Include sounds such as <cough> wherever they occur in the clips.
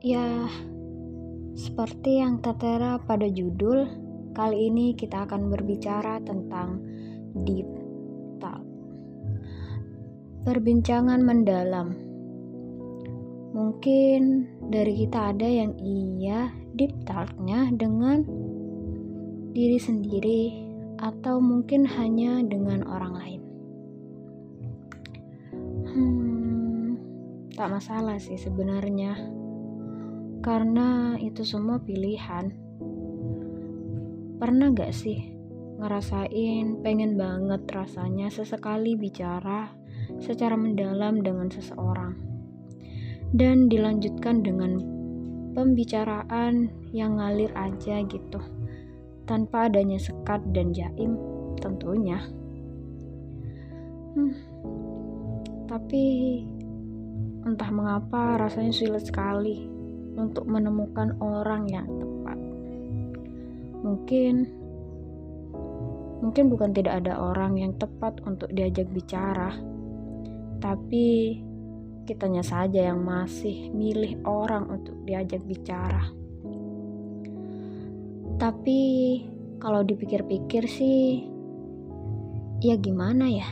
Ya, seperti yang tertera pada judul, kali ini kita akan berbicara tentang deep talk. Perbincangan mendalam. Mungkin dari kita ada yang iya deep talknya dengan diri sendiri atau mungkin hanya dengan orang lain. Hmm, tak masalah sih sebenarnya karena itu semua pilihan. Pernah gak sih ngerasain pengen banget rasanya sesekali bicara secara mendalam dengan seseorang? Dan dilanjutkan dengan pembicaraan yang ngalir aja gitu tanpa adanya sekat dan jaim tentunya. Hmm, tapi entah mengapa rasanya sulit sekali untuk menemukan orang yang tepat. Mungkin mungkin bukan tidak ada orang yang tepat untuk diajak bicara, tapi kitanya saja yang masih milih orang untuk diajak bicara. Tapi kalau dipikir-pikir sih ya gimana ya?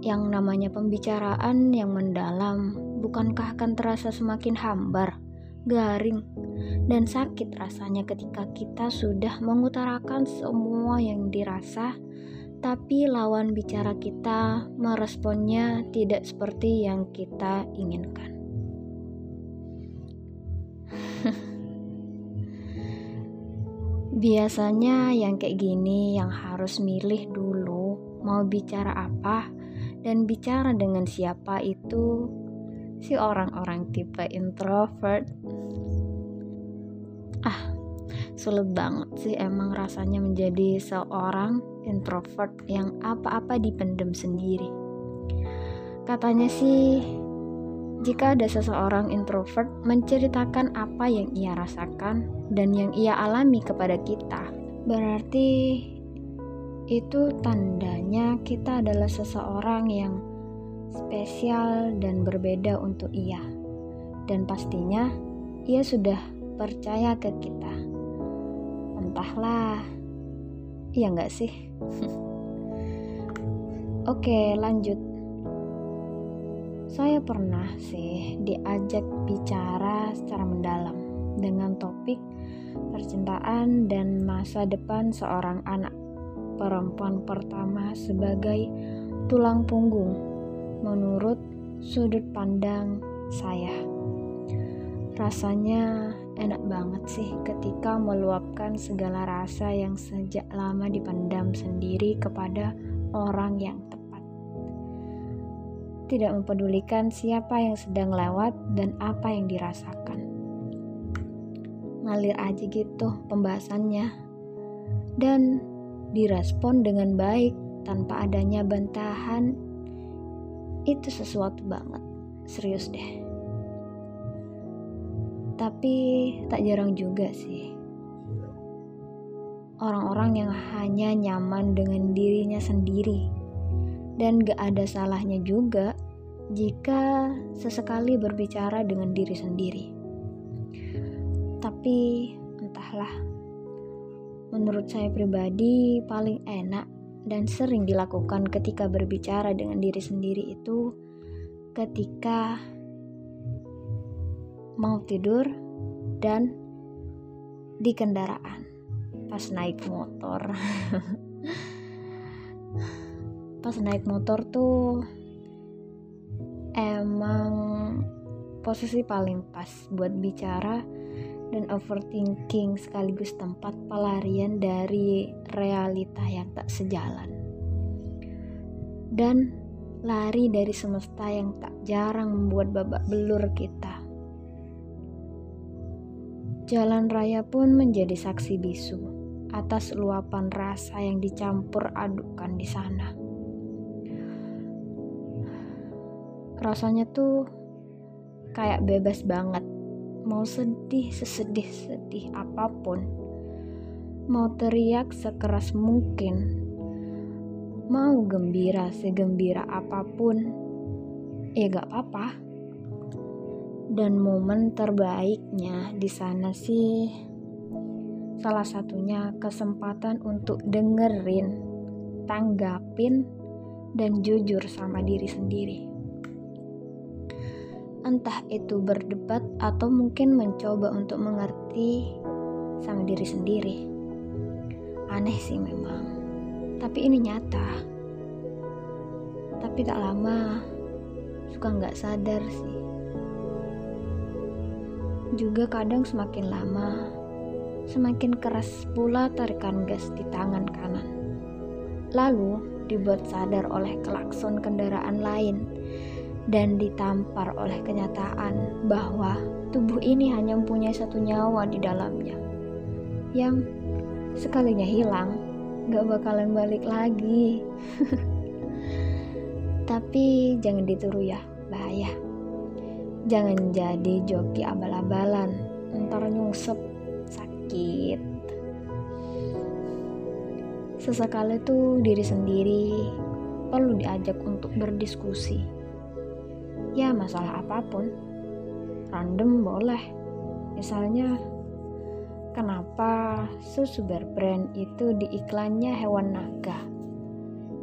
Yang namanya pembicaraan yang mendalam bukankah akan terasa semakin hambar garing, dan sakit rasanya ketika kita sudah mengutarakan semua yang dirasa, tapi lawan bicara kita meresponnya tidak seperti yang kita inginkan. <laughs> Biasanya yang kayak gini yang harus milih dulu mau bicara apa dan bicara dengan siapa itu si orang-orang tipe introvert. Ah sulit banget sih emang rasanya menjadi seorang introvert yang apa-apa dipendem sendiri. Katanya sih jika ada seseorang introvert menceritakan apa yang ia rasakan dan yang ia alami kepada kita. Berarti itu tandanya kita adalah seseorang yang spesial dan berbeda untuk ia. Dan pastinya ia sudah percaya ke kita. Entahlah, iya nggak sih? <laughs> Oke, lanjut. Saya pernah sih diajak bicara secara mendalam dengan topik percintaan dan masa depan seorang anak perempuan pertama sebagai tulang punggung menurut sudut pandang saya. Rasanya enak banget sih ketika meluapkan segala rasa yang sejak lama dipendam sendiri kepada orang yang tepat. Tidak mempedulikan siapa yang sedang lewat dan apa yang dirasakan. Ngalir aja gitu pembahasannya. Dan direspon dengan baik tanpa adanya bantahan itu sesuatu banget. Serius deh. Tapi tak jarang juga sih. Orang-orang yang hanya nyaman dengan dirinya sendiri. Dan gak ada salahnya juga jika sesekali berbicara dengan diri sendiri. Tapi entahlah. Menurut saya pribadi paling enak dan sering dilakukan ketika berbicara dengan diri sendiri itu ketika mau tidur dan di kendaraan pas naik motor. <laughs> Pas naik motor tuh emang posisi paling pas buat bicara dan overthinking sekaligus tempat pelarian dari realita yang tak sejalan. Dan lari dari semesta yang tak jarang membuat babak belur kita. Jalan raya pun menjadi saksi bisu atas luapan rasa yang dicampur adukan di sana. Rasanya tuh kayak bebas banget mau sedih sesedih-sedih apa pun, mau teriak sekeras mungkin, mau gembira segembira apa pun, ya gak apa-apa. dan momen terbaiknya di sana sih salah satunya kesempatan untuk dengerin, tanggapin, dan jujur sama diri sendiri. Entah itu berdebat atau mungkin mencoba untuk mengerti sama diri sendiri. Aneh sih memang, tapi ini nyata. Tapi tak lama, suka nggak sadar sih. Juga kadang semakin lama, semakin keras pula tarikan gas di tangan kanan. Lalu dibuat sadar oleh klakson kendaraan lain dan ditampar oleh kenyataan bahwa tubuh ini hanya mempunyai satu nyawa di dalamnya yang sekalinya hilang gak bakalan balik lagi. <laughs> Tapi jangan ditiru ya bahaya. Jangan jadi joki abal-abalan ntar nyungsep sakit. Sesekali tuh diri sendiri perlu diajak untuk berdiskusi ya masalah apa pun. Random boleh. Misalnya kenapa susu berbrand itu di iklannya hewan naga?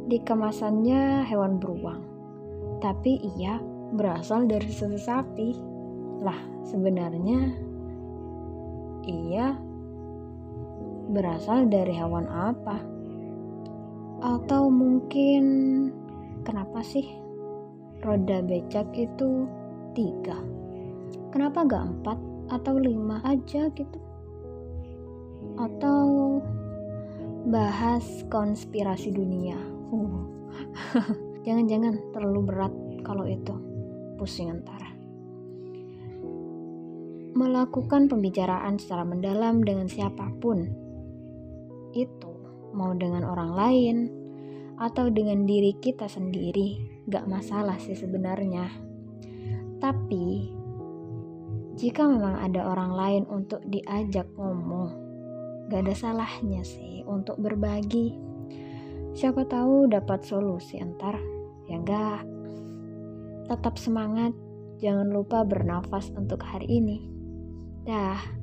Di kemasannya hewan beruang. Tapi ia berasal dari susu sapi. Lah sebenarnya ia berasal dari hewan apa? Atau mungkin kenapa sih roda becak itu tiga. Kenapa gak empat atau lima aja gitu? Atau bahas konspirasi dunia. Uh. <laughs> jangan-jangan terlalu berat kalau itu. Pusing antara melakukan pembicaraan secara mendalam dengan siapa pun. Itu mau dengan orang lain atau dengan diri kita sendiri gak masalah sih sebenarnya. Tapi, jika memang ada orang lain untuk diajak ngomong, gak ada salahnya sih untuk berbagi. Siapa tahu dapat solusi entar, ya enggak. Tetap semangat, jangan lupa bernafas untuk hari ini. Dah.